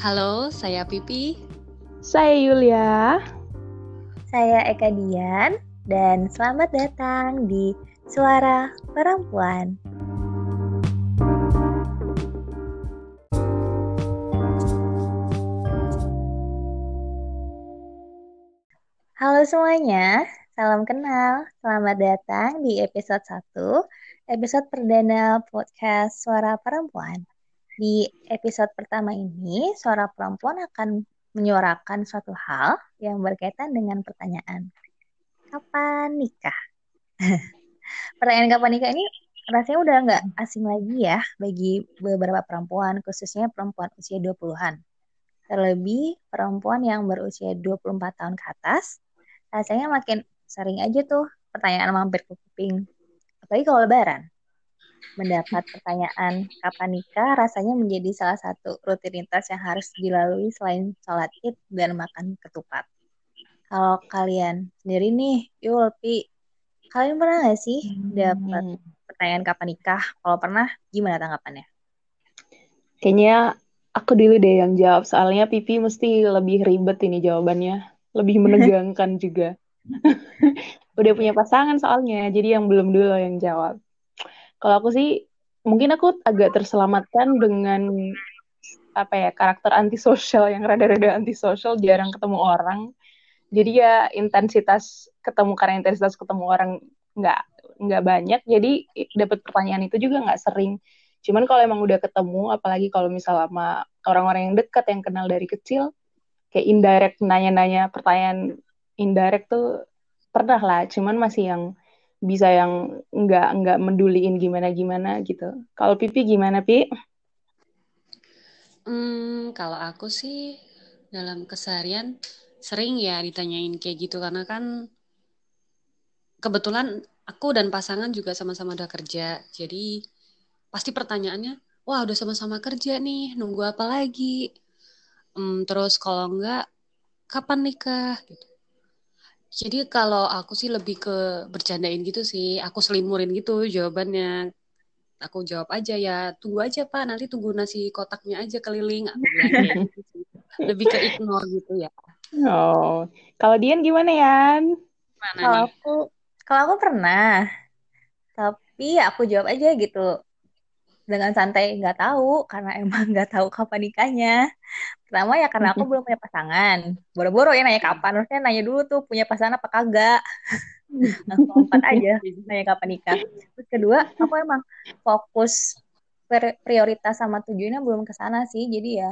Halo, saya Pipi. Saya Yulia. Saya Eka Dian dan selamat datang di Suara Perempuan. Halo semuanya, salam kenal. Selamat datang di episode 1, episode perdana podcast Suara Perempuan. Di episode pertama ini, Suara Perempuan akan menyuarakan suatu hal yang berkaitan dengan pertanyaan, kapan nikah? pertanyaan kapan nikah ini rasanya udah nggak asing lagi ya bagi beberapa perempuan, khususnya perempuan usia 20-an. Terlebih perempuan yang berusia 24 tahun ke atas rasanya makin sering aja tuh pertanyaan mampir ke kuping. Apalagi kalau lebaran. Mendapat pertanyaan kapan nikah rasanya menjadi salah satu rutinitas yang harus dilalui selain sholat id dan makan ketupat. Kalau kalian sendiri nih, Yul, Pi, kalian pernah gak sih dapat hmm. pertanyaan kapan nikah? Kalau pernah, gimana tanggapannya? Kayaknya aku dulu deh yang jawab, soalnya Pipi mesti lebih ribet ini jawabannya lebih menegangkan juga. Udah punya pasangan soalnya, jadi yang belum dulu yang jawab. Kalau aku sih, mungkin aku agak terselamatkan dengan apa ya karakter antisosial yang rada-rada antisosial, jarang ketemu orang. Jadi ya intensitas ketemu karena intensitas ketemu orang nggak nggak banyak, jadi dapat pertanyaan itu juga nggak sering. Cuman kalau emang udah ketemu, apalagi kalau misal sama orang-orang yang dekat yang kenal dari kecil, kayak indirect nanya-nanya pertanyaan indirect tuh pernah lah cuman masih yang bisa yang nggak nggak menduliin gimana gimana gitu. Kalau pipi gimana pi? Hmm, kalau aku sih dalam keseharian sering ya ditanyain kayak gitu. Karena kan kebetulan aku dan pasangan juga sama-sama udah kerja. Jadi pasti pertanyaannya wah udah sama-sama kerja nih nunggu apa lagi? Um, terus kalau enggak, kapan nikah? Gitu. Jadi kalau aku sih lebih ke bercandain gitu sih. Aku selimurin gitu jawabannya. Aku jawab aja ya, tunggu aja pak, nanti tunggu nasi kotaknya aja keliling. Aku bilang gitu Lebih ke ignore gitu ya. Oh, kalau Dian gimana Yan? Kalau aku, kalau aku pernah, tapi aku jawab aja gitu dengan santai nggak tahu karena emang nggak tahu kapan nikahnya. Pertama ya karena aku belum punya pasangan. Boro-boro ya nanya kapan. Harusnya nanya dulu tuh punya pasangan apa kagak. Langsung empat aja nanya kapan nikah. Terus kedua aku emang fokus prioritas sama tujuannya belum ke sana sih. Jadi ya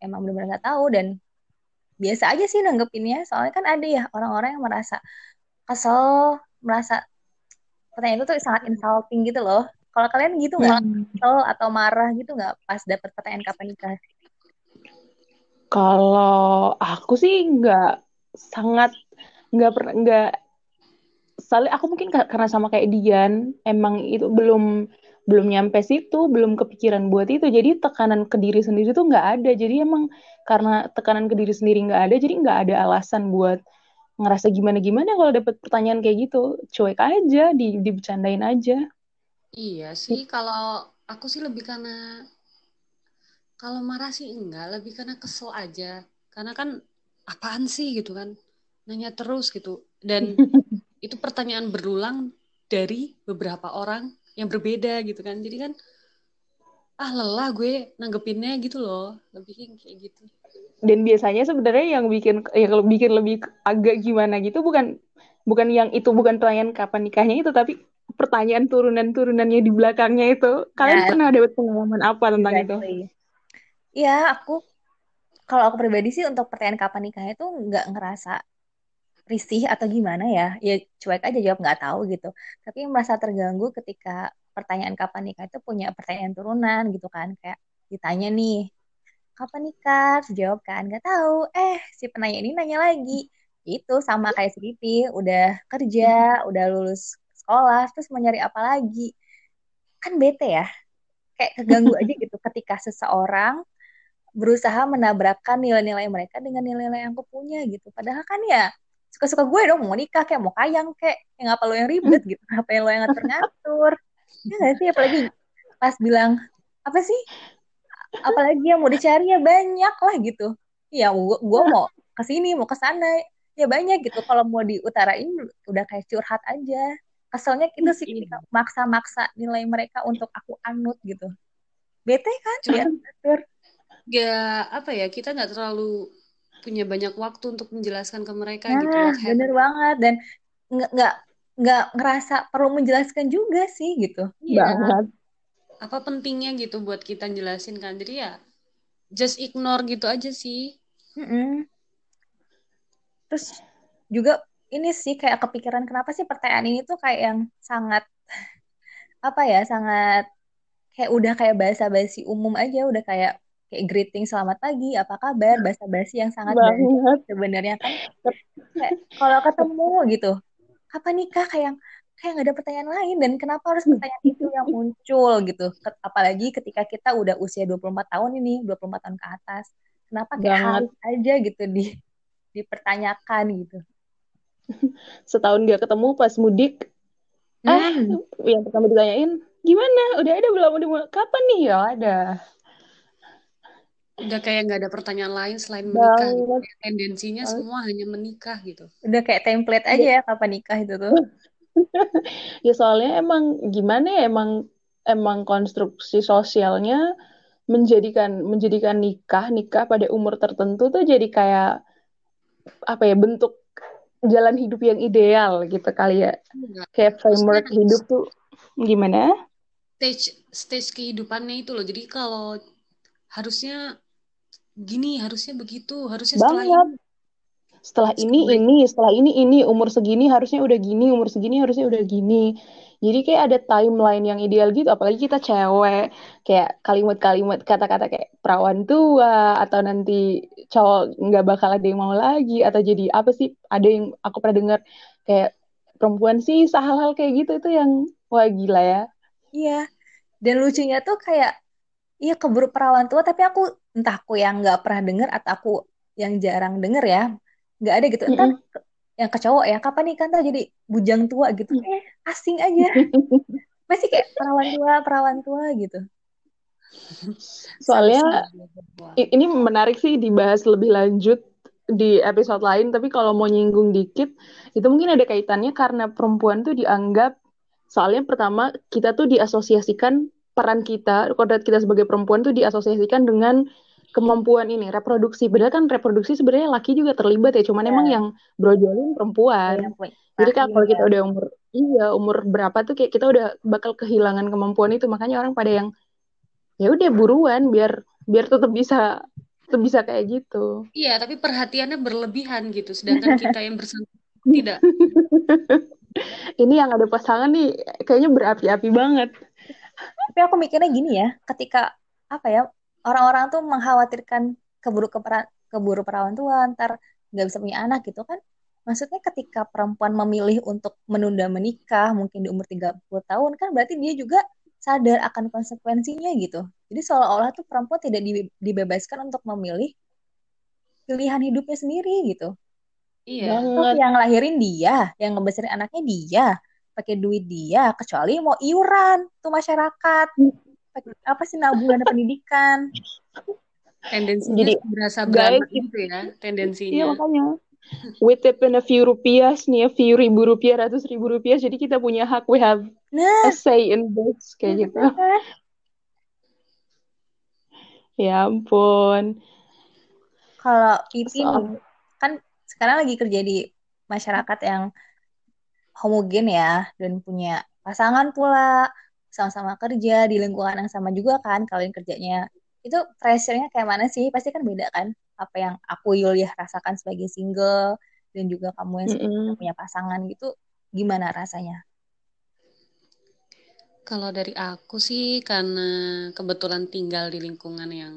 emang benar-benar nggak tahu dan biasa aja sih nanggepinnya. Soalnya kan ada ya orang-orang yang merasa kesel merasa pertanyaan itu tuh sangat insulting gitu loh kalau kalian gitu nggak? Hmm. kesel atau marah gitu nggak pas dapet pertanyaan kapan nikah? Kalau aku sih nggak sangat nggak pernah nggak soalnya aku mungkin karena sama kayak Dian emang itu belum belum nyampe situ belum kepikiran buat itu. Jadi tekanan ke diri sendiri tuh nggak ada. Jadi emang karena tekanan ke diri sendiri nggak ada jadi nggak ada alasan buat ngerasa gimana gimana kalau dapet pertanyaan kayak gitu. Cuek aja di dibicarain aja Iya sih, kalau aku sih lebih karena kalau marah sih enggak, lebih karena kesel aja. Karena kan apaan sih gitu kan, nanya terus gitu. Dan itu pertanyaan berulang dari beberapa orang yang berbeda gitu kan. Jadi kan ah lelah gue nanggepinnya gitu loh, lebih kayak gitu. Dan biasanya sebenarnya yang bikin yang bikin lebih agak gimana gitu bukan bukan yang itu bukan pertanyaan kapan nikahnya itu tapi pertanyaan turunan-turunannya di belakangnya itu. Kalian ya. pernah dapat pengalaman apa tentang exactly. itu? Iya, aku kalau aku pribadi sih untuk pertanyaan kapan nikahnya itu nggak ngerasa risih atau gimana ya. Ya cuek aja jawab nggak tahu gitu. Tapi merasa terganggu ketika pertanyaan kapan nikah itu punya pertanyaan turunan gitu kan. Kayak ditanya nih, kapan nikah? Terus jawab kan, nggak tahu. Eh, si penanya ini nanya lagi. Itu sama kayak si Pipi, udah kerja, udah lulus sekolah terus mau nyari apa lagi. Kan bete ya. Kayak keganggu aja gitu ketika seseorang berusaha menabrakkan nilai-nilai mereka dengan nilai-nilai yang aku punya gitu. Padahal kan ya suka-suka gue dong mau nikah kayak mau kayang kayak yang apa lo yang ribet gitu. Apa yang lo yang ngatur-ngatur. Ya gak sih? Apalagi pas bilang apa sih? Apalagi yang mau dicari ya banyak lah gitu. Ya gua, gua mau ke sini mau ke sana ya banyak gitu. Kalau mau diutarain udah kayak curhat aja keselnya itu sih Iya. ketika maksa-maksa nilai mereka untuk aku anut gitu bete kan Cuman- ya atur. Gak apa ya kita nggak terlalu punya banyak waktu untuk menjelaskan ke mereka gitu nah bener banget dan nggak nggak ngerasa perlu menjelaskan juga sih gitu Iya. Banget. Apa pentingnya gitu buat kita jelasin kan? Jadi ya just ignore gitu aja sih. Mm-mm. Terus juga ini sih kayak kepikiran kenapa sih pertanyaan ini tuh kayak yang sangat apa ya sangat kayak udah kayak basa-basi umum aja udah kayak kayak greeting selamat pagi apa kabar? Basa-basi yang sangat basi Banget. sebenarnya kan. Kayak kalau ketemu gitu kapan nikah? Kayak yang kayak nggak ada pertanyaan lain dan kenapa harus pertanyaan itu yang muncul gitu. Apalagi ketika kita udah usia 24 tahun ini 24 tahun ke atas kenapa kayak harus aja gitu di dipertanyakan gitu Setahun gak ketemu pas mudik, ah, Hmm. yang pertama ditanyain, gimana? Udah ada belum? Udah kapan nih? Ya ada. Udah kayak nggak ada pertanyaan lain selain menikah gitu. Tendensinya semua hanya menikah gitu. udah kayak template aja ya kapan nikah itu tuh Ya soalnya emang gimana ya emang emang konstruksi sosialnya menjadikan menjadikan nikah nikah pada umur tertentu tuh jadi kayak apa ya bentuk jalan hidup yang ideal gitu kali ya Enggak. kayak framework Maksudnya hidup tuh gimana stage stage kehidupannya itu loh. Jadi kalau harusnya gini, harusnya begitu, harusnya setelah banget ini. setelah ini ini setelah ini ini umur segini harusnya udah gini umur segini harusnya udah gini jadi kayak ada timeline yang ideal gitu apalagi kita cewek. Kayak kalimat-kalimat kata-kata kayak perawan tua atau nanti cowok nggak bakal ada yang mau lagi atau jadi apa sih? Ada yang aku pernah dengar kayak perempuan sih hal-hal kayak gitu itu yang wah gila ya. Iya. Dan lucunya tuh kayak iya keburu perawan tua tapi aku entah aku yang nggak pernah denger atau aku yang jarang denger ya nggak ada gitu. Entar Mm-mm. ke- yang ke cowok ya kapan nih kan jadi bujang tua gitu. Eh asing aja. Masih kayak perawan tua perawan tua gitu. Soalnya ini menarik sih dibahas lebih lanjut di episode lain, tapi kalau mau nyinggung dikit, itu mungkin ada kaitannya karena perempuan tuh dianggap, soalnya pertama kita tuh diasosiasikan peran kita, kodrat kita sebagai perempuan tuh diasosiasikan dengan kemampuan ini, reproduksi. Padahal kan reproduksi sebenarnya laki juga terlibat ya, cuman Iya. emang yang brojolin perempuan. punya Jadi kan kalau kita udah umur, iya umur berapa tuh kayak kita udah bakal kehilangan kemampuan itu, makanya orang pada yang ya udah buruan biar biar tetap bisa tetap bisa kayak gitu. Iya, tapi perhatiannya berlebihan gitu. Sedangkan kita yang bersangkutan tidak. Ini yang ada pasangan nih kayaknya berapi-api banget. Tapi aku mikirnya gini ya, ketika apa ya orang-orang tuh mengkhawatirkan keburu kepera, keburu perawan tua, ntar nggak bisa punya anak gitu kan. Maksudnya ketika perempuan memilih untuk menunda menikah mungkin di umur 30 tahun kan berarti dia juga sadar akan konsekuensinya gitu. Jadi seolah-olah tuh perempuan tidak di- dibebaskan untuk memilih pilihan hidupnya sendiri gitu. Iya. Banget. yang ngelahirin dia, yang ngebesarin anaknya dia, pakai duit dia, kecuali mau iuran tuh masyarakat, Pakai- apa sih nabung dana pendidikan. Tendensinya Jadi, berasa guys, it- gitu ya, Iya tendensinya. makanya. We tip in a few rupiahs nih, a few ribu rupiah, ratus ribu rupiah. Jadi kita punya hak, we have Nah, a say in this kayak gitu. Ya ampun. kalau Pipi Soal kan sekarang lagi kerja di masyarakat yang homogen ya, dan punya pasangan pula, sama-sama kerja di lingkungan yang sama juga kan, kalian kerjanya. Itu pressure-nya kayak mana sih? Pasti kan beda kan? Apa yang aku Yuliah rasakan sebagai single, dan juga kamu yang sekarang Mm-mm. punya pasangan gitu, gimana rasanya? Kalau dari aku sih karena kebetulan tinggal di lingkungan yang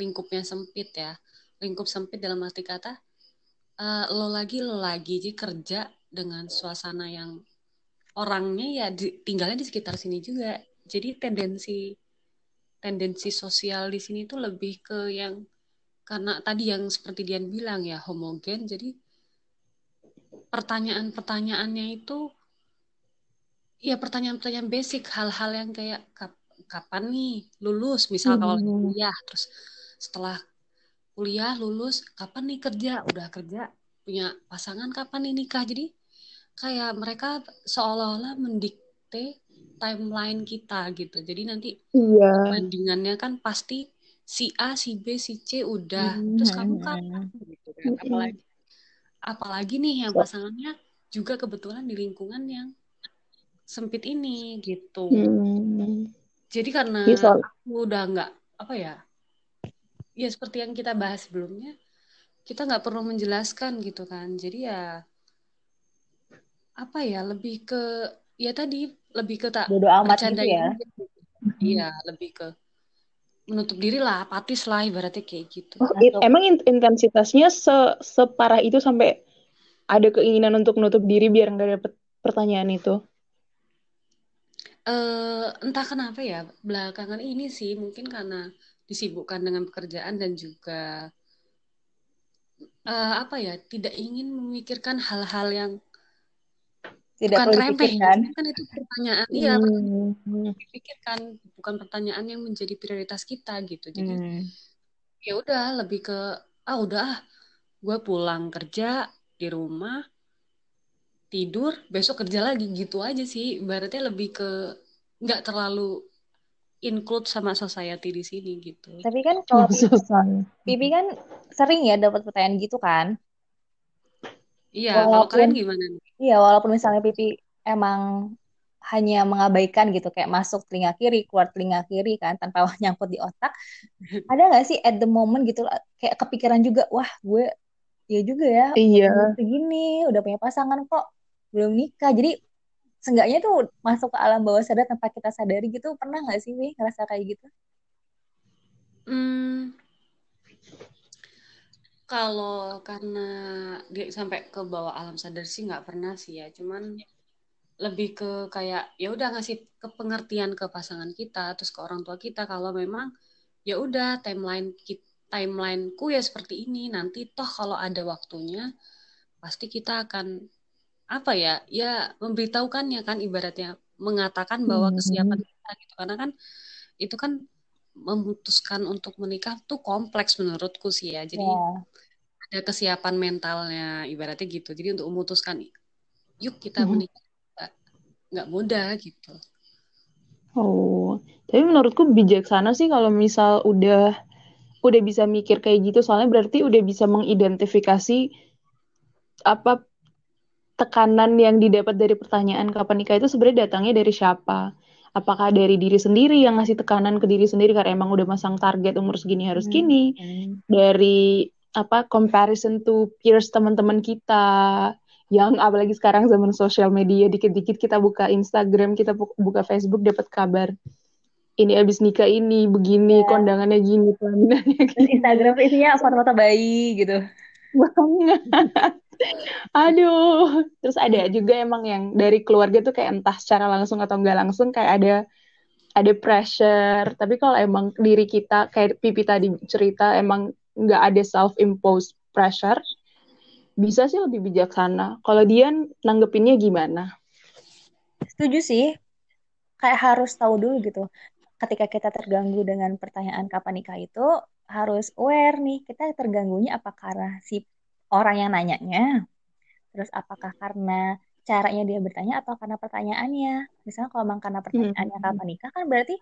lingkupnya sempit ya. Lingkup sempit dalam arti kata eh, lo lagi lo lagi jadi kerja dengan suasana yang orangnya ya di- tinggalnya di sekitar sini juga. Jadi tendensi tendensi sosial di sini tuh lebih ke yang karena tadi yang seperti Dian bilang ya homogen. Jadi pertanyaan-pertanyaannya itu ya pertanyaan-pertanyaan basic hal-hal yang kayak "Kap- kapan nih lulus misal Hmm. kuliah terus setelah kuliah lulus kapan nih kerja udah kerja punya pasangan kapan nih nikah jadi kayak mereka seolah-olah mendikte timeline kita gitu. Jadi nanti Iya. perbandingannya kan pasti si A si B si C udah. Terus kamu kapan gitu kan? Mm-mm. apalagi apalagi nih yang pasangannya juga kebetulan di lingkungan yang sempit ini gitu. Hmm. jadi karena Iya, aku udah nggak apa ya ya seperti yang kita bahas sebelumnya kita nggak perlu menjelaskan gitu kan. Jadi ya apa ya lebih ke ya tadi lebih ke tak Bodo amat gitu ya. iya lebih ke menutup diri lah apatis lah ibaratnya kayak gitu Oh, i- Masuk. emang in- intensitasnya se separah itu sampai ada keinginan untuk nutup diri biar nggak dapet pertanyaan itu. eh entah kenapa ya belakangan ini sih mungkin karena disibukkan dengan pekerjaan dan juga eh, apa ya tidak ingin memikirkan hal-hal yang Tidak bukan perlu remeh dipikirkan. kan itu pertanyaan iya Hmm. dipikirkan bukan pertanyaan yang menjadi prioritas kita gitu jadi Hmm. ya udah lebih ke ah udah gue pulang kerja di rumah tidur besok kerja lagi gitu aja sih ibaratnya lebih ke nggak terlalu include sama society di sini gitu Tapi kan kalau Pipi. Pipi kan sering ya dapat pertanyaan gitu kan. Iya kalau Walaupun kalian gimana nih? Iya walaupun misalnya Pipi emang hanya mengabaikan gitu kayak masuk telinga kiri keluar telinga kiri kan tanpa nyangkut di otak ada nggak sih at the moment gitu kayak kepikiran juga wah gue ya juga ya Iya. segini udah punya pasangan kok belum nikah. Jadi seenggaknya tuh masuk ke alam bawah sadar tanpa kita sadari gitu pernah nggak sih Wi ngerasa kayak gitu? Hmm, kalau karena dia sampai ke bawah alam sadar sih nggak pernah sih ya. Cuman lebih ke kayak ya udah ngasih ke pengertian ke pasangan kita, terus ke orang tua kita kalau memang ya udah timeline kit- timelineku ya seperti ini. Nanti toh kalau ada waktunya pasti kita akan apa ya ya memberitahukannya kan ibaratnya mengatakan bahwa kesiapan Hmm. kita gitu karena kan itu kan memutuskan untuk menikah tuh kompleks menurutku sih ya. Jadi ya ada kesiapan mentalnya ibaratnya gitu. Jadi untuk memutuskan yuk kita Mhm. menikah nggak nggak mudah gitu. Oh, tapi menurutku bijaksana sih kalau misal udah udah bisa mikir kayak gitu, soalnya berarti udah bisa mengidentifikasi apa tekanan yang didapat dari pertanyaan kapan nikah itu sebenarnya datangnya dari siapa? Apakah dari diri sendiri yang ngasih tekanan ke diri sendiri karena emang udah masang target umur segini harus Hmm. gini, Hmm. dari apa comparison to peers teman-teman kita yang apalagi sekarang zaman sosial media dikit-dikit kita buka Instagram, kita bu- buka Facebook dapat kabar ini abis nikah ini begini Ya. kondangannya gini gini Instagram isinya foto-foto bayi gitu banget aduh. Terus ada juga emang yang dari keluarga tuh kayak entah secara langsung atau enggak langsung kayak ada ada pressure. Tapi kalau emang diri kita kayak Pipi tadi cerita emang nggak ada self imposed pressure bisa sih lebih bijaksana. Kalau Dian nanggepinnya gimana? Setuju sih. Kayak harus tahu dulu gitu ketika kita terganggu dengan pertanyaan kapan nikah itu harus aware nih kita terganggunya apa karena si orang yang nanyanya terus apakah karena caranya dia bertanya atau karena pertanyaannya? Misalnya kalau memang karena pertanyaannya Hmm. kapan nikah kan berarti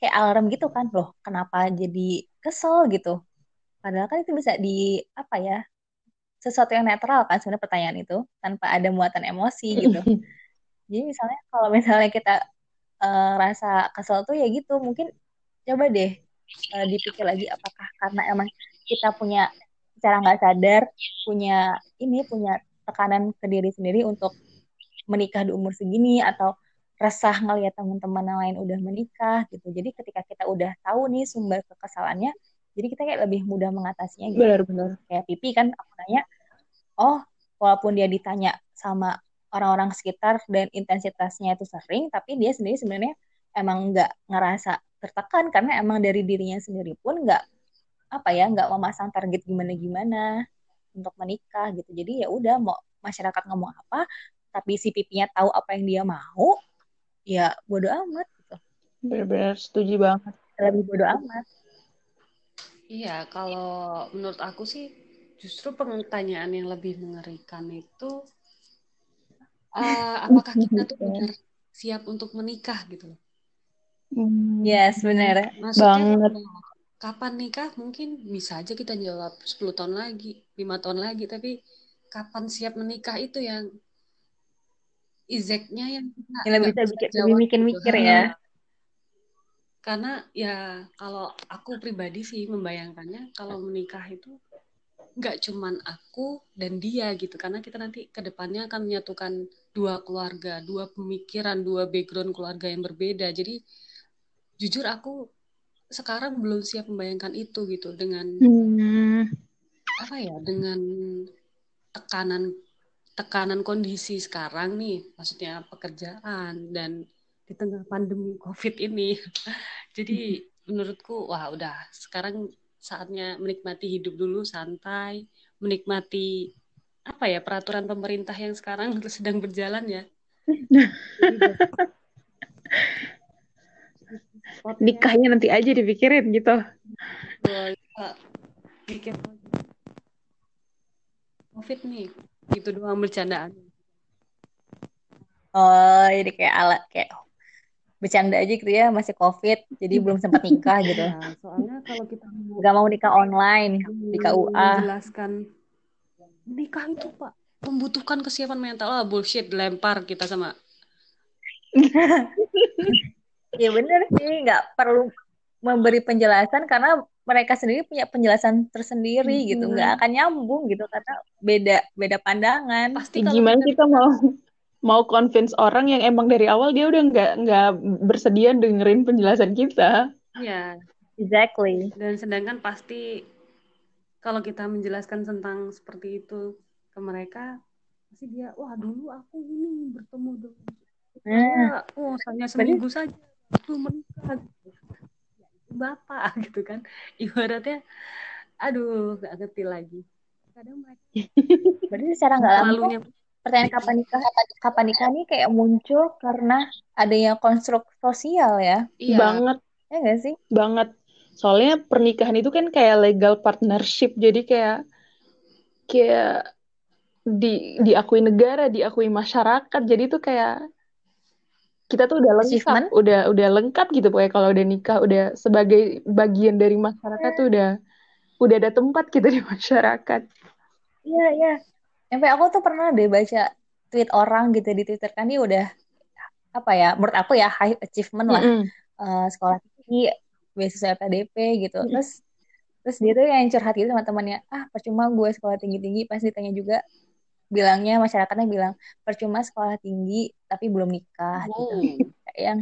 kayak alarm gitu kan loh kenapa jadi kesel? gitu. Padahal kan itu bisa di apa ya sesuatu yang netral kan sebenarnya pertanyaan itu tanpa ada muatan emosi gitu. Jadi misalnya kalau misalnya kita eh, rasa kesel tuh ya gitu mungkin coba deh eh, dipikir lagi apakah karena emang kita punya secara nggak sadar punya ini punya tekanan ke diri sendiri untuk menikah di umur segini atau resah ngelihat teman-teman yang lain udah menikah gitu. Jadi ketika kita udah tahu nih sumber kekesalannya jadi kita kayak lebih mudah mengatasinya gitu. Benar-benar kayak Pipi kan aku nanya oh walaupun dia ditanya sama orang-orang sekitar dan intensitasnya itu sering tapi dia sendiri sebenarnya emang nggak ngerasa tertekan karena emang dari dirinya sendiri pun nggak apa ya nggak memasang target gimana gimana untuk menikah gitu jadi ya udah mau masyarakat ngomong apa tapi si pipinya tahu apa yang dia mau ya bodo amat gitu Benar-benar setuju banget. Lebih bodoh amat. Iya, kalau menurut aku sih justru pertanyaan yang lebih mengerikan itu uh, apakah kita tuh benar siap untuk menikah gitu loh. Hmm. Yes, benar. Maksudnya banget. kapan nikah mungkin bisa aja kita jawab 10 tahun lagi, lima tahun lagi, tapi kapan siap menikah itu yang izeknya yang kita yang lebih bisa bikin lebih mikir-mikir gitu. ya. Karena ya kalau aku pribadi sih membayangkannya kalau menikah itu nggak cuman aku dan dia gitu karena kita nanti ke depannya akan menyatukan dua keluarga, dua pemikiran, dua background keluarga yang berbeda. Jadi jujur aku sekarang belum siap membayangkan itu gitu dengan hmm. Apa ya dengan tekanan tekanan kondisi sekarang nih maksudnya pekerjaan dan di tengah pandemi COVID ini. Jadi menurutku wah udah sekarang saatnya menikmati hidup dulu santai, menikmati apa ya peraturan pemerintah yang sekarang sedang berjalan ya. Nikahnya nanti aja dipikirin gitu. Pikir COVID nih, itu doang bercandaan. Oh, jadi kayak alat kayak bercanda aja gitu ya masih covid jadi belum sempat nikah gitu. Nah, soalnya kalau kita nggak mau nikah online di KUA menjelaskan. Nikah itu pak membutuhkan kesiapan mental. Lah bullshit lempar kita sama ya bener sih nggak perlu memberi penjelasan karena mereka sendiri punya penjelasan tersendiri hmm. gitu nggak akan nyambung gitu karena beda beda pandangan pasti gimana kita, kita mau mau convince orang yang emang dari awal dia udah nggak nggak bersedia dengerin penjelasan kita. Iya. Exactly. Dan sedangkan pasti kalau kita menjelaskan tentang seperti itu ke mereka, pasti dia, wah dulu aku ini bertemu dengan nah. oh hanya seminggu saja aku menikah bapak gitu kan. Ibaratnya aduh gak ngerti lagi. Kadang mereka berarti secara nggak langsung pertanyaan kapan nikah kapan nikah nih kayak muncul karena adanya konstruk sosial ya? Iya. banget. Ya gak sih? Banget. Soalnya pernikahan itu kan kayak legal partnership. Jadi kayak kayak di diakui negara diakui masyarakat. Jadi tuh kayak kita tuh udah lengkap Achievement? udah udah lengkap gitu pokoknya kalau udah nikah udah sebagai bagian dari masyarakat tuh udah udah ada tempat gitu di masyarakat iya iya sampai aku tuh pernah deh baca tweet orang gitu di Twitter kan dia udah apa ya menurut aku ya high achievement lah mm -hmm. uh, sekolah tinggi beasiswa PDP gitu mm -hmm. terus terus dia tuh yang curhat gitu sama temannya ah percuma gue sekolah tinggi tinggi pas ditanya juga bilangnya masyarakatnya bilang percuma sekolah tinggi tapi belum nikah gitu kayak yang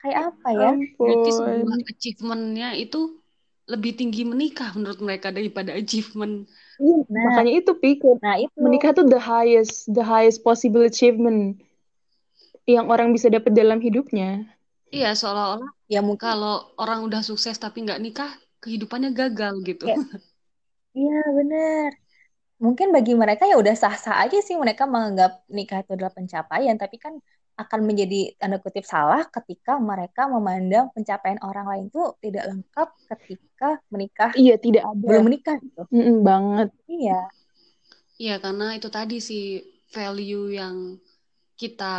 kayak apa ya berarti sebuah achievementnya itu lebih tinggi menikah menurut mereka daripada achievement. Iya, nah, makanya itu pikir. Nah, itu menikah tuh the highest the highest possible achievement yang orang bisa dapat dalam hidupnya. Iya, seolah-olah ya mungkin kalau orang udah sukses tapi nggak nikah, kehidupannya gagal gitu. Iya, bener. Mungkin bagi mereka ya udah sah-sah aja sih mereka menganggap nikah itu adalah pencapaian, tapi kan akan menjadi tanda kutip salah ketika mereka memandang pencapaian orang lain itu tidak lengkap ketika menikah. Iya, tidak ada. Belum menikah gitu. Mm -mm, banget. Iya. Iya, karena itu tadi sih value yang kita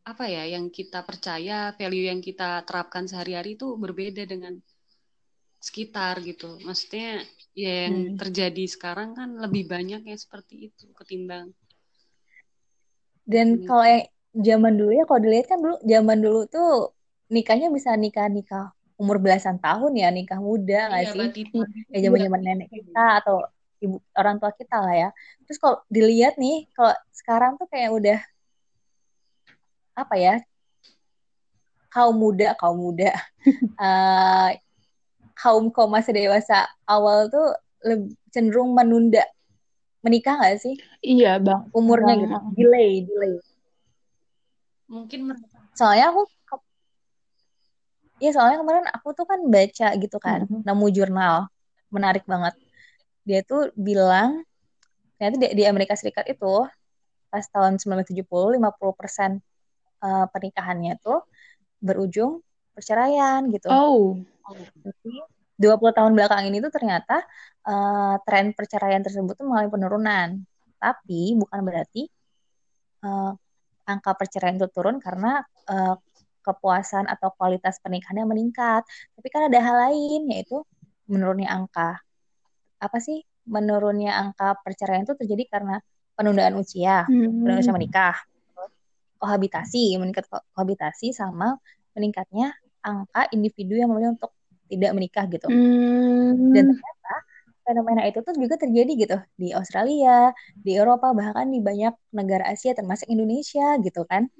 apa ya, yang kita percaya, value yang kita terapkan sehari-hari itu berbeda dengan sekitar gitu. Maksudnya ya yang hmm. terjadi sekarang kan lebih banyak yang seperti itu ketimbang dan kalau yang zaman dulu ya kalau dilihat kan dulu zaman dulu tuh nikahnya bisa nikah nikah umur belasan tahun ya nikah muda nggak iya, sih ya zaman zaman nenek kita atau ibu orang tua kita lah ya. Terus kalau dilihat nih kalau sekarang tuh kayak udah apa ya? Kaum muda kaum muda. Uh, kaum kaum masih dewasa awal tuh lebih cenderung menunda. Menikah nggak sih? Iya bang. Umurnya gitu. Delay delay. Mungkin soalnya aku Iya soalnya kemarin aku tuh kan baca gitu kan mm-hmm. nemu jurnal. Menarik banget. Dia tuh bilang ternyata di, di Amerika Serikat itu pas tahun 1970 50 persen uh, pernikahannya tuh berujung perceraian gitu. Oh. Jadi 20 tahun belakang ini tuh ternyata uh, tren perceraian tersebut tuh mengalami penurunan. Tapi bukan berarti uh, angka perceraian itu turun karena uh, kepuasan atau kualitas pernikahannya meningkat. Tapi kan ada hal lain yaitu menurunnya angka apa sih menurunnya angka perceraian itu terjadi karena penundaan usia, hmm. penundaan usia menikah, kohabitasi, meningkat kohabitasi sama meningkatnya angka individu yang memilih untuk tidak menikah gitu. Hmm. Dan ternyata fenomena itu tuh juga terjadi gitu di Australia, di Eropa, bahkan di banyak negara Asia termasuk Indonesia gitu kan.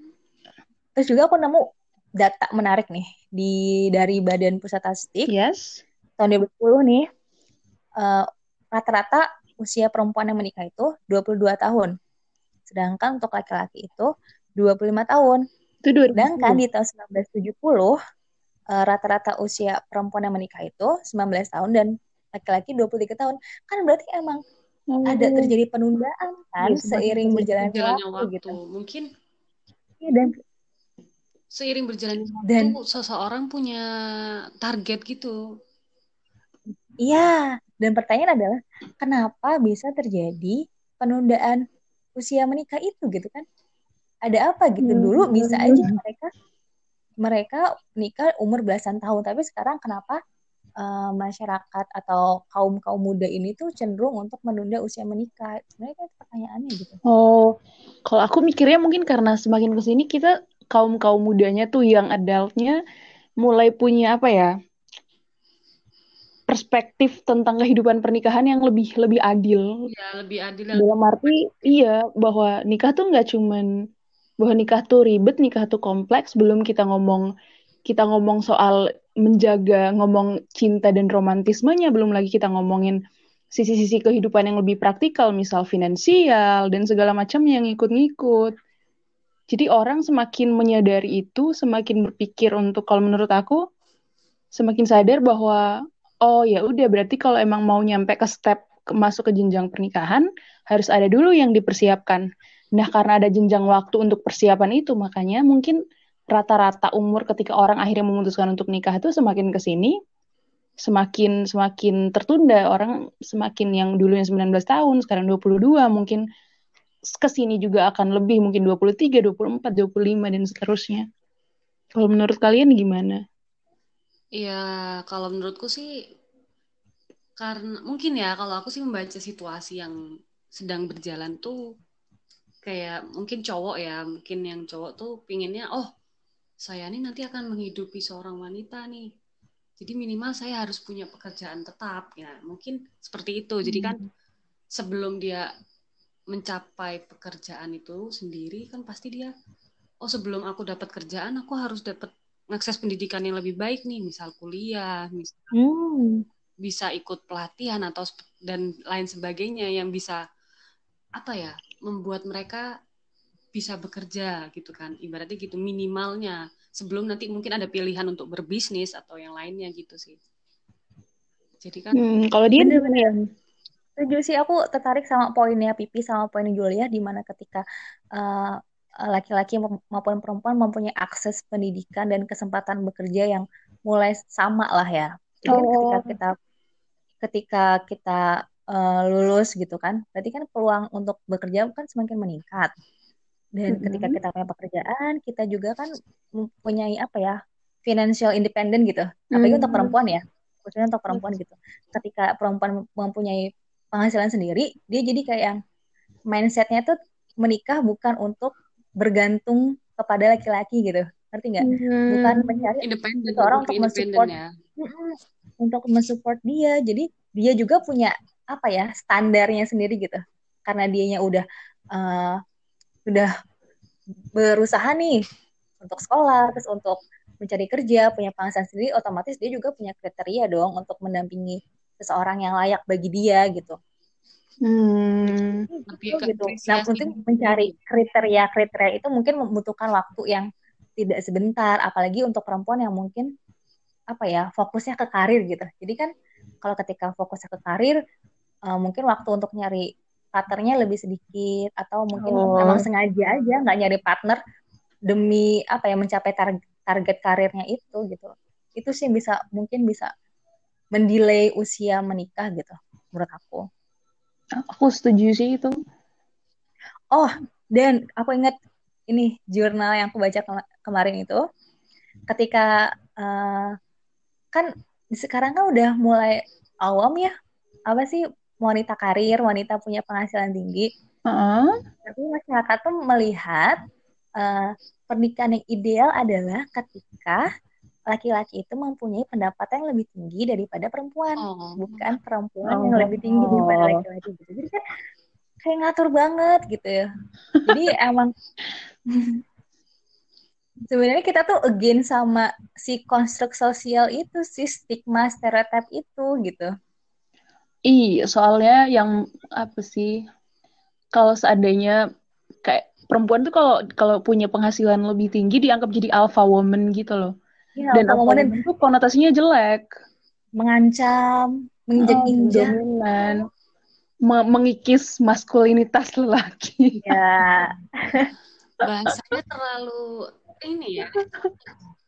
Terus juga aku nemu data menarik nih di dari Badan Pusat Statistik. Yes. Tahun 2010 nih rata rata-rata usia perempuan yang menikah itu 22 tahun. Sedangkan untuk laki-laki itu 25 tahun. Itu 2010. Sedangkan di tahun 1970 uh, rata-rata usia perempuan yang menikah itu 19 tahun dan laki-laki 23 tahun. Kan berarti emang oh. ada terjadi penundaan kan ya, seiring berjalannya waktu, waktu gitu. Mungkin ya, dan seiring berjalannya waktu dan, seseorang punya target gitu. Iya, dan pertanyaan adalah kenapa bisa terjadi penundaan usia menikah itu gitu kan? Ada apa gitu hmm. dulu bisa aja mereka mereka nikah umur belasan tahun tapi sekarang kenapa uh, masyarakat atau kaum kaum muda ini tuh cenderung untuk menunda usia menikah sebenarnya kan pertanyaannya gitu oh kalau aku mikirnya mungkin karena semakin ke sini kita kaum kaum mudanya tuh yang adultnya mulai punya apa ya perspektif tentang kehidupan pernikahan yang lebih lebih adil. Iya, lebih adil. Dalam arti iya bahwa nikah tuh nggak cuman bahwa nikah tuh ribet, nikah tuh kompleks. Belum kita ngomong kita ngomong soal menjaga ngomong cinta dan romantismenya, belum lagi kita ngomongin sisi-sisi kehidupan yang lebih praktikal, misal finansial dan segala macam yang ngikut-ngikut. Jadi orang semakin menyadari itu, semakin berpikir untuk kalau menurut aku semakin sadar bahwa oh ya udah berarti kalau emang mau nyampe ke step masuk ke jenjang pernikahan harus ada dulu yang dipersiapkan. Nah karena ada jenjang waktu untuk persiapan itu makanya mungkin rata-rata umur ketika orang akhirnya memutuskan untuk nikah itu semakin ke sini semakin semakin tertunda orang semakin yang dulunya 19 tahun sekarang 22 mungkin ke sini juga akan lebih mungkin 23, 24, 25 dan seterusnya. Kalau menurut kalian gimana? Iya, kalau menurutku sih karena mungkin ya kalau aku sih membaca situasi yang sedang berjalan tuh kayak mungkin cowok ya, mungkin yang cowok tuh pinginnya oh saya ini nanti akan menghidupi seorang wanita nih. Jadi minimal saya harus punya pekerjaan tetap ya. Mungkin seperti itu. Jadi kan hmm. sebelum dia mencapai pekerjaan itu sendiri kan pasti dia oh sebelum aku dapat kerjaan aku harus dapat mengakses pendidikan yang lebih baik nih, misal kuliah, misal hmm. bisa ikut pelatihan atau dan lain sebagainya yang bisa apa ya membuat mereka bisa bekerja gitu kan. Ibaratnya gitu minimalnya. Sebelum nanti mungkin ada pilihan untuk berbisnis atau yang lainnya gitu sih. Jadi kan hmm, kalau dia setuju sih aku tertarik sama poinnya Pipi sama poinnya Julia di mana ketika uh, Eh, laki-laki maupun perempuan mempunyai akses pendidikan dan kesempatan bekerja yang mulai sama lah ya. Jadi oh. ketika kita ketika kita uh, lulus gitu kan, berarti kan peluang untuk bekerja kan semakin meningkat. Dan mm-hmm. ketika kita punya pekerjaan, kita juga kan mempunyai apa ya, financial independent gitu. Apalagi mm-hmm. untuk perempuan ya, khususnya untuk perempuan gitu. Ketika perempuan mempunyai penghasilan sendiri, dia jadi kayak yang mindsetnya tuh menikah bukan untuk bergantung kepada laki-laki gitu ngerti nggak hmm. bukan mencari seseorang untuk mensupport ya. untuk mensupport dia jadi dia juga punya apa ya standarnya sendiri gitu karena dianya udah uh, udah berusaha nih untuk sekolah terus untuk mencari kerja punya penghasilan sendiri otomatis dia juga punya kriteria dong untuk mendampingi seseorang yang layak bagi dia gitu Hmm. Gitu, gitu. Nah, penting mencari kriteria-kriteria itu mungkin membutuhkan waktu yang tidak sebentar, apalagi untuk perempuan yang mungkin apa ya fokusnya ke karir gitu. Jadi kan kalau ketika fokusnya ke karir, uh, mungkin waktu untuk nyari partnernya lebih sedikit atau mungkin oh. emang sengaja aja nggak nyari partner demi apa ya mencapai tar target karirnya itu gitu itu sih bisa mungkin bisa mendelay usia menikah gitu menurut aku Aku setuju sih itu. oh dan aku ingat ini jurnal yang aku baca kema- kemarin itu ketika eh, kan sekarang kan udah mulai awam ya apa sih wanita karir wanita punya penghasilan tinggi Heeh. tapi masyarakat tuh melihat eh, pernikahan yang ideal adalah ketika laki-laki itu mempunyai pendapatan yang lebih tinggi daripada perempuan Oh. bukan perempuan yang Oh. lebih tinggi daripada laki-laki gitu jadi kan kayak ngatur banget gitu ya jadi emang sebenarnya kita tuh again sama si konstruk sosial itu si stigma stereotip itu gitu Iya, soalnya yang apa sih? Kalau seandainya kayak perempuan tuh kalau kalau punya penghasilan lebih tinggi dianggap jadi alpha woman gitu loh. ya Dan alpha woman tuh konotasinya jelek. mengancam Oh, menginjak-injak dominan. Me- mengikis maskulinitas lelaki. ya Bahasanya terlalu ini ya.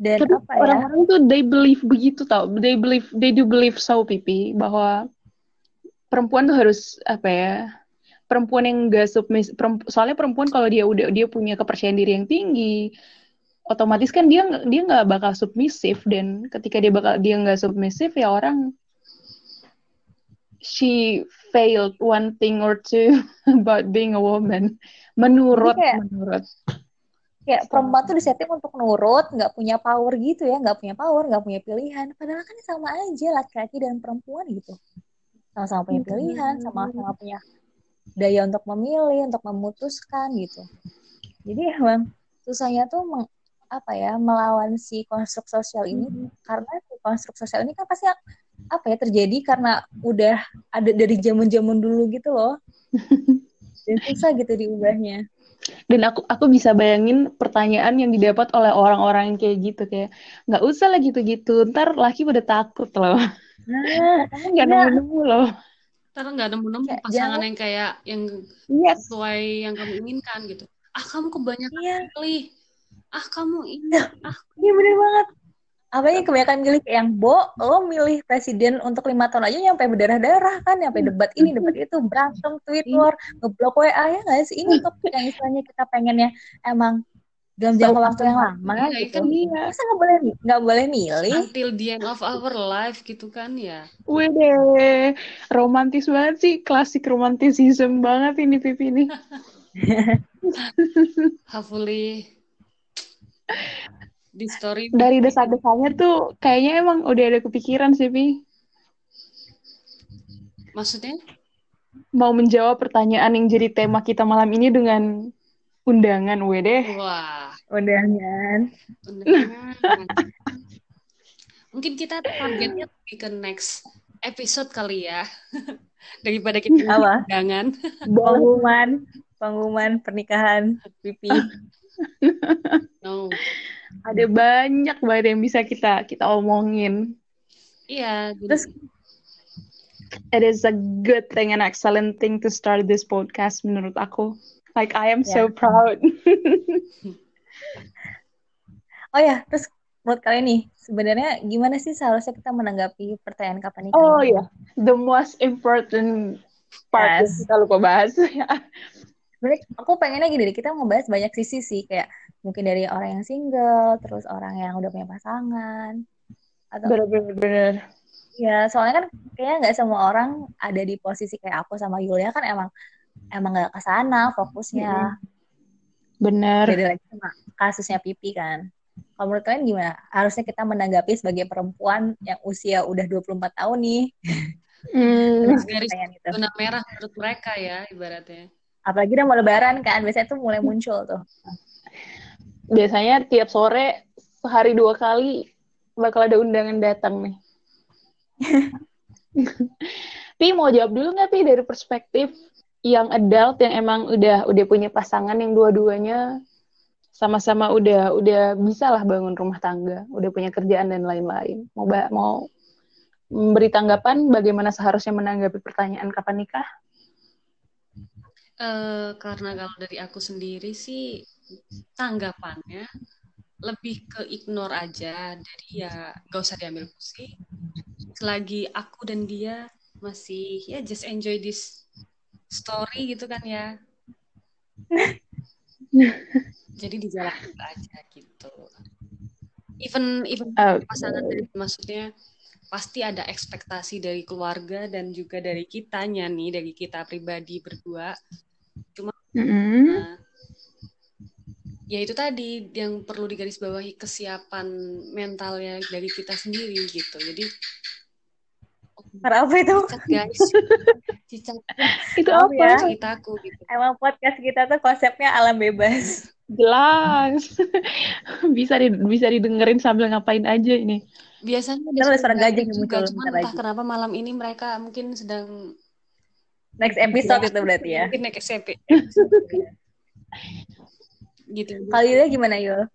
dan Tapi apa ya orang-orang tuh they believe begitu tau. They believe they do believe so pipi bahwa perempuan tuh harus apa ya? Perempuan yang gak submis peremp- soalnya perempuan kalau dia udah dia punya kepercayaan diri yang tinggi, otomatis kan dia dia nggak bakal submisif dan ketika dia bakal dia nggak submisif ya orang she failed one thing or two about being a woman menurut kayak- menurut kayak perempuan tuh disetting untuk nurut nggak punya power gitu ya nggak punya power nggak punya pilihan. Padahal kan sama aja laki-laki dan perempuan gitu. Sama-sama punya pilihan sama-sama punya daya untuk memilih untuk memutuskan gitu. Jadi emang susahnya tuh meng- apa ya melawan si konstruk sosial ini. Karena si konstruk sosial ini kan pasti apa ya terjadi karena udah ada dari zaman-zaman dulu gitu loh. Dan susah gitu diubahnya Dan aku aku bisa bayangin pertanyaan yang didapat oleh orang-orang yang kayak gitu kayak nggak usah lah gitu-gitu, ntar laki pada takut loh. nah Kamu nggak Iya. nemu-nemu loh. Ntar nggak nemu-nemu pasangan jangan- yang kayak yang Yes. sesuai yang kamu inginkan gitu. Ah kamu kebanyakan iya pilih. Ah kamu ini. Ah Iya bener banget. Apalagi kebanyakan milih yang Bo, lo milih presiden untuk lima tahun aja nyampe berdarah-darah kan, nyampe debat ini, debat itu, berantem, tweet war, ngeblok WA ya nggak sih? Ini untuk yang istilahnya kita pengennya emang dalam jangka waktu yang lama Iya, gitu. kan Iya. Masa nggak boleh nggak boleh milih? until the end of our life gitu kan ya. Wede, romantis banget sih, klasik romantisism banget ini Pipi ini. Hopefully di story Dari desak-desakannya tuh kayaknya emang udah ada kepikiran sih, Pi. maksudnya Mau menjawab pertanyaan yang jadi tema kita malam ini dengan undangan, Wede. wah Udah kan. undangan. mungkin kita targetnya lebih ke next episode kali ya daripada kita Apa? undangan Pengumuman, pengumuman pernikahan pipi. no Ada banyak banget yang bisa kita kita omongin. iya Terus It is a good thing and excellent thing to start this podcast menurut aku. Like I am so Ya. proud. oh ya, terus menurut kalian nih, sebenarnya gimana sih seharusnya kita menanggapi pertanyaan kapan nikah? Oh ya, the most important part Yes. kita lupa bahas. sebenarnya aku pengennya gini deh, kita ngebahas banyak sisi sih kayak mungkin dari orang yang single, terus orang yang udah punya pasangan, atau Bener-bener. ya soalnya kan kayaknya nggak semua orang ada di posisi kayak aku sama Yulia kan emang emang nggak ke sana fokusnya. Bener. Beda lagi sama kasusnya Pipi kan. Kalau menurut kalian gimana? Harusnya kita menanggapi sebagai perempuan yang usia udah 24 tahun nih. Hmm, garis itu. zona merah menurut mereka ya ibaratnya Apalagi udah mau lebaran kan, biasanya tuh mulai muncul tuh. Biasanya tiap sore sehari dua kali bakal ada undangan datang nih. Pi mau jawab dulu nggak Pi dari perspektif yang adult yang emang udah udah punya pasangan yang dua-duanya sama-sama udah udah bisa lah bangun rumah tangga, udah punya kerjaan dan lain-lain. Mau ba- mau memberi tanggapan bagaimana seharusnya menanggapi pertanyaan kapan nikah? Eh, karena kalau dari aku sendiri sih tanggapannya lebih ke ignore aja. Jadi ya gak usah diambil pusing. Selagi aku dan dia masih ya just enjoy this story gitu kan ya. Jadi dijalankan aja gitu. Even even Uh, pasangan dari maksudnya pasti ada ekspektasi dari keluarga dan juga dari kitanya nih dari kita pribadi berdua. Mm-mm. Nah, ya itu tadi yang perlu digarisbawahi kesiapan mentalnya dari kita sendiri gitu. Jadi Para apa itu? cicat guys, cicat Itu Oh, apa? ya. ceritaku gitu. Emang podcast kita tuh konsepnya alam bebas. Jelas. bisa di, bisa didengerin sambil ngapain aja ini. Biasanya ada suara gajah yang juga, muncul cuman entah lagi. kenapa malam ini mereka mungkin sedang Next episode itu berarti ya. mungkin naik SMP. Gitu. Kalau Yulia gimana Yul?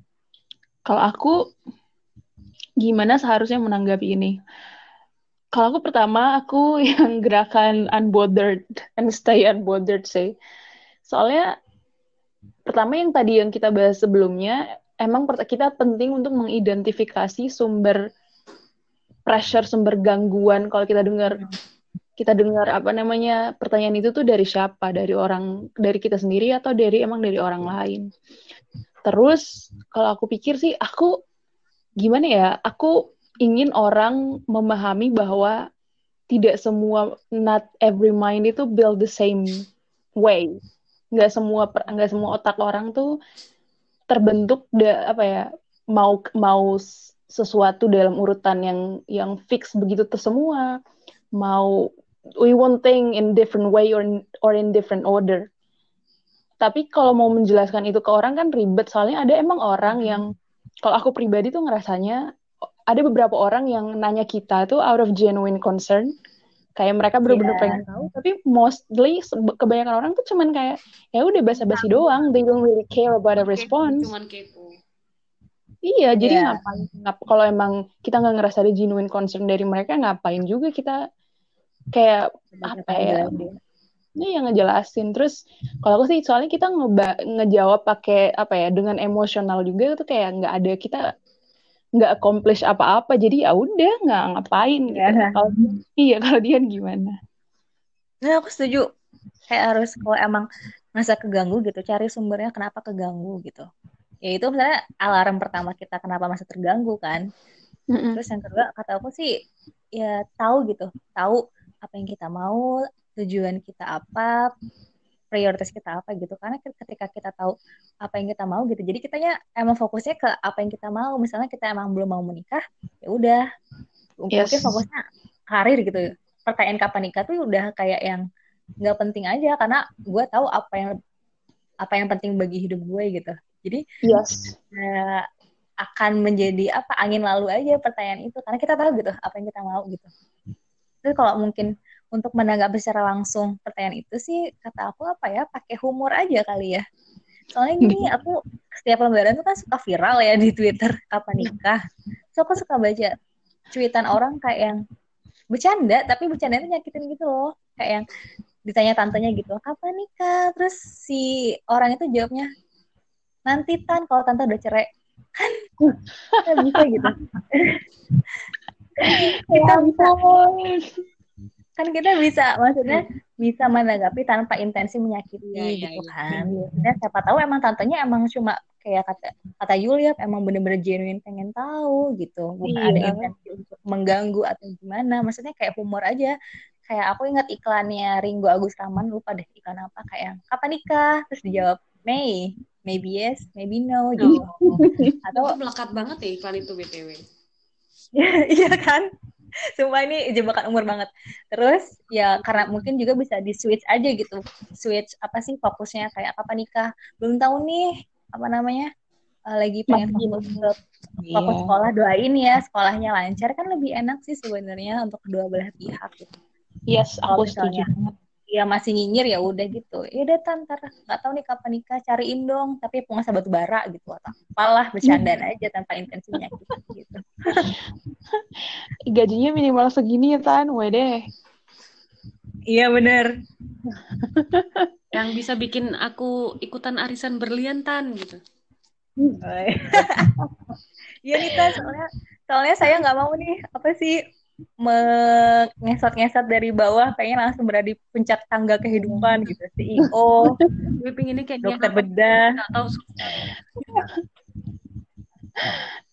Kalau aku gimana seharusnya menanggapi ini? Kalau aku pertama aku yang gerakan unbothered and stay unbothered sih. Soalnya pertama yang tadi yang kita bahas sebelumnya emang kita penting untuk mengidentifikasi sumber pressure, sumber gangguan kalau kita dengar kita dengar apa namanya pertanyaan itu tuh dari siapa? Dari orang dari kita sendiri atau dari emang dari orang lain? Terus kalau aku pikir sih aku gimana ya? Aku ingin orang memahami bahwa tidak semua not every mind itu build the same way. Nggak semua nggak semua otak orang tuh terbentuk da, apa ya mau mau sesuatu dalam urutan yang yang fix begitu semua mau we want thing in different way or in, or in different order tapi kalau mau menjelaskan itu ke orang kan ribet soalnya ada emang orang yang kalau aku pribadi tuh ngerasanya ada beberapa orang yang nanya kita tuh out of genuine concern kayak mereka bener-bener Iya. pengen tahu tapi mostly kebanyakan orang tuh cuman kayak ya udah basa-basi doang they don't really care about a response Cuman kepo. Iya, jadi Iya. ngapain? Ngap, kalau emang kita nggak ngerasa ada genuine concern dari mereka, ngapain juga kita kayak apa ya? Ini yang ngejelasin. Terus kalau aku sih, soalnya kita ngeba ngejawab pakai apa ya? Dengan emosional juga itu kayak nggak ada kita nggak accomplish apa-apa. Jadi ya udah nggak ngapain gitu. Iya. Kalau iya, kalau dia gimana? Nah, aku setuju. Kayak harus kalau emang ngerasa keganggu gitu, cari sumbernya kenapa keganggu gitu. Ya itu misalnya alarm pertama kita kenapa masih terganggu kan. Mm-mm. Terus yang kedua kata aku sih ya tahu gitu, tahu apa yang kita mau, tujuan kita apa, prioritas kita apa gitu. Karena ketika kita tahu apa yang kita mau gitu, jadi kitanya emang fokusnya ke apa yang kita mau. Misalnya kita emang belum mau menikah, ya udah mungkin Yes. fokusnya karir gitu. Pertanyaan kapan nikah tuh udah kayak yang nggak penting aja karena gue tahu apa yang apa yang penting bagi hidup gue gitu. Jadi Yes. eh, akan menjadi apa angin lalu aja pertanyaan itu karena kita tahu gitu apa yang kita mau gitu. Terus kalau mungkin untuk menanggapi secara langsung pertanyaan itu sih kata aku apa ya pakai humor aja kali ya. Soalnya gini aku setiap lebaran tuh kan suka viral ya di Twitter kapan nikah. So aku suka baca cuitan orang kayak yang bercanda tapi bercanda itu nyakitin gitu loh. Kayak yang ditanya tantenya gitu, kapan nikah? Terus si orang itu jawabnya nanti tan kalau tante udah cerai kan nggak bisa gitu kita bisa kan kita bisa maksudnya bisa menanggapi tanpa intensi menyakiti iya, gitu iya. kan. Dan siapa tahu emang tantenya emang cuma kayak kata kata Yulia emang bener-bener genuine pengen tahu gitu. Bukan Iya. ada intensi untuk mengganggu atau gimana. Maksudnya kayak humor aja. Kayak aku ingat iklannya Ringo Agus Rahman lupa deh iklan apa kayak kapan nikah? Terus dijawab May maybe yes maybe no gitu. Oh, atau itu melekat banget ya iklan itu BTW. iya kan Sumpah ini jebakan umur banget. Terus ya karena mungkin juga bisa di switch aja gitu. Switch apa sih fokusnya kayak kapan nikah? Belum tahu nih apa namanya? eh, lagi pengen Masih fokus ke Iya. fokus sekolah doain ya sekolahnya lancar kan lebih enak sih sebenarnya untuk kedua belah pihak gitu. Yes, aku setuju. misalnya ya masih nyinyir ya udah gitu. Ya udah tan, ntar nggak tahu nih kapan nikah cariin dong tapi penguasa batu bara gitu atau apalah bercandaan aja tanpa intensi menyakiti gitu. Gajinya minimal segini ya, Tan. Wede. Iya bener. yang bisa bikin aku ikutan arisan berliantan gitu. Iya Nita, soalnya soalnya saya nggak mau nih apa sih mengesot-ngesot dari bawah pengen langsung berada di puncak tangga kehidupan gitu CEO Gue pengennya kayak dokter bedah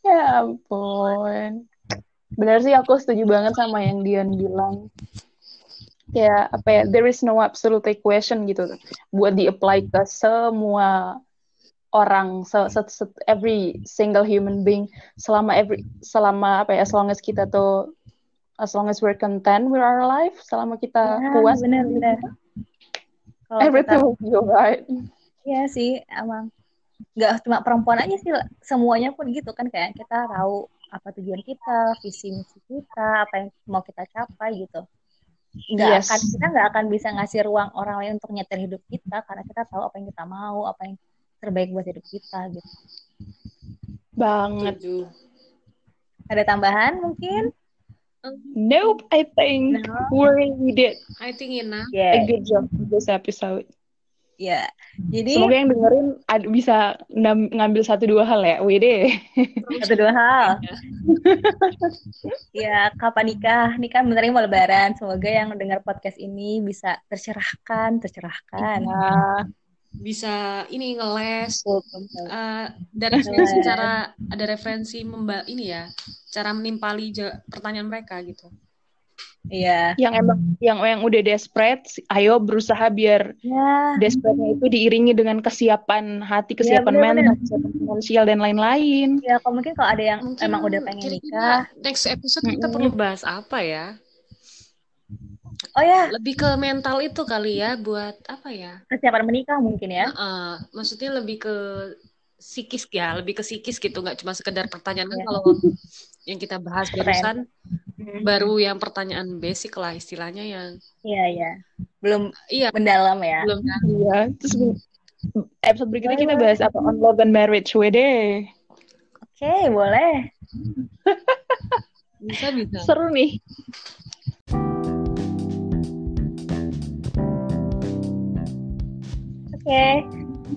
Ya ampun. Benar sih aku setuju banget sama yang Dian bilang. Ya, apa ya, there is no absolute equation gitu. Buat di-apply ke semua orang, se, se, se- every single human being. Selama every, selama apa ya, as long as kita tuh, as long as we're content with our life, selama kita Ya, puas, benar-benar kalau everything kita will be alright. Iya sih, emang nggak cuma perempuan aja sih, semuanya pun gitu kan kayak kita tahu apa tujuan kita, visi misi kita, apa yang mau kita capai gitu. Nggak Yes. akan kita nggak akan bisa ngasih ruang orang lain untuk nyetir hidup kita karena kita tahu apa yang kita mau, apa yang terbaik buat hidup kita gitu. Banget. Ada tambahan mungkin? Nope, I think No. we did I think enough. a Ya, good job this episode. ya. Jadi Semoga yang dengerin ad- bisa nam- ngambil satu dua hal ya. Wede. satu dua hal. Ya, kapan nikah? Nikah bentar mau lebaran. Semoga yang dengar podcast ini bisa tercerahkan, tercerahkan. Nah, Bisa ini ngeles. betul. Eh, ada referensi cara ada referensi memba ini ya cara menimpali pertanyaan mereka gitu. Iya. yang emang yang yang udah desperate, ayo berusaha biar Ya, desperate-nya itu diiringi dengan kesiapan hati, kesiapan bener-bener. mental, kesiapan finansial dan lain-lain. ya kalau mungkin kalau ada yang Mungkin emang udah pengen nikah. next episode kita Mm-mm. perlu bahas apa ya? Oh ya, Lebih ke mental itu kali ya buat apa ya? kesiapan menikah mungkin ya. Heeh, maksudnya lebih ke psikis ya, lebih ke psikis gitu, nggak cuma sekedar pertanyaan kan Iya. kalau yang kita bahas barusan baru yang pertanyaan basic lah istilahnya yang Iya, iya. Belum iya mendalam ya. belum kan? Iya, terus episode berikutnya kita bahas apa on love and marriage, wede. Oke, boleh. bisa bisa. Seru nih. Oke,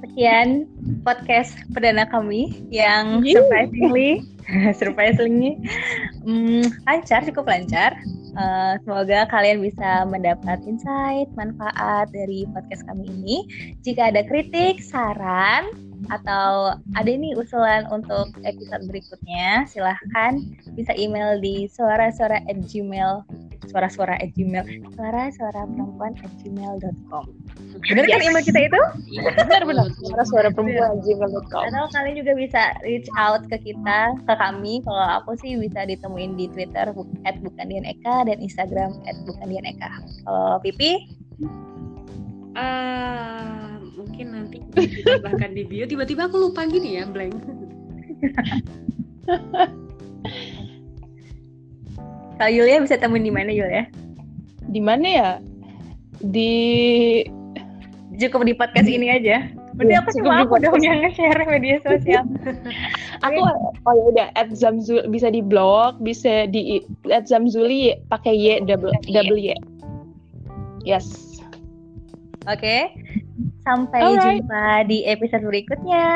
sekian podcast perdana kami yang surprisingly, surprisingly mm, lancar, cukup lancar. Eh, semoga kalian bisa mendapat insight, manfaat dari podcast kami ini. Jika ada kritik, saran, atau ada nih usulan untuk episode berikutnya, silahkan bisa email di suara-suara at gmail suara-suara at gmail suara-suara perempuan at gmail.com bener kan email kita itu? Iya, Benar-benar. betul. Suara suara perempuan gmail.com. atau kalian juga bisa reach out ke kita ke kami kalau aku sih bisa ditemuin di Twitter at bukan Dian Eka dan Instagram at bukan Dian Eka kalau Pipi Ah, mungkin nanti kita bahkan di bio tiba-tiba aku lupa gini ya blank. kalau Yulia bisa temuin di mana Yulia? Di mana ya? Di cukup di podcast ini aja Berarti Iya, aku cuma aku dong yang nge-share media sosial aku oh ya udah at Zamzul bisa di blog, bisa di at Zamzuli pakai y double double y. Yes. Oke, sampai Alright. jumpa di episode berikutnya.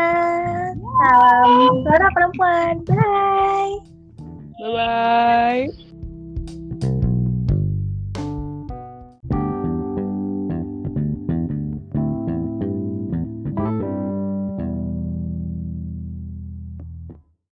Salam suara perempuan. Bye. Bye bye.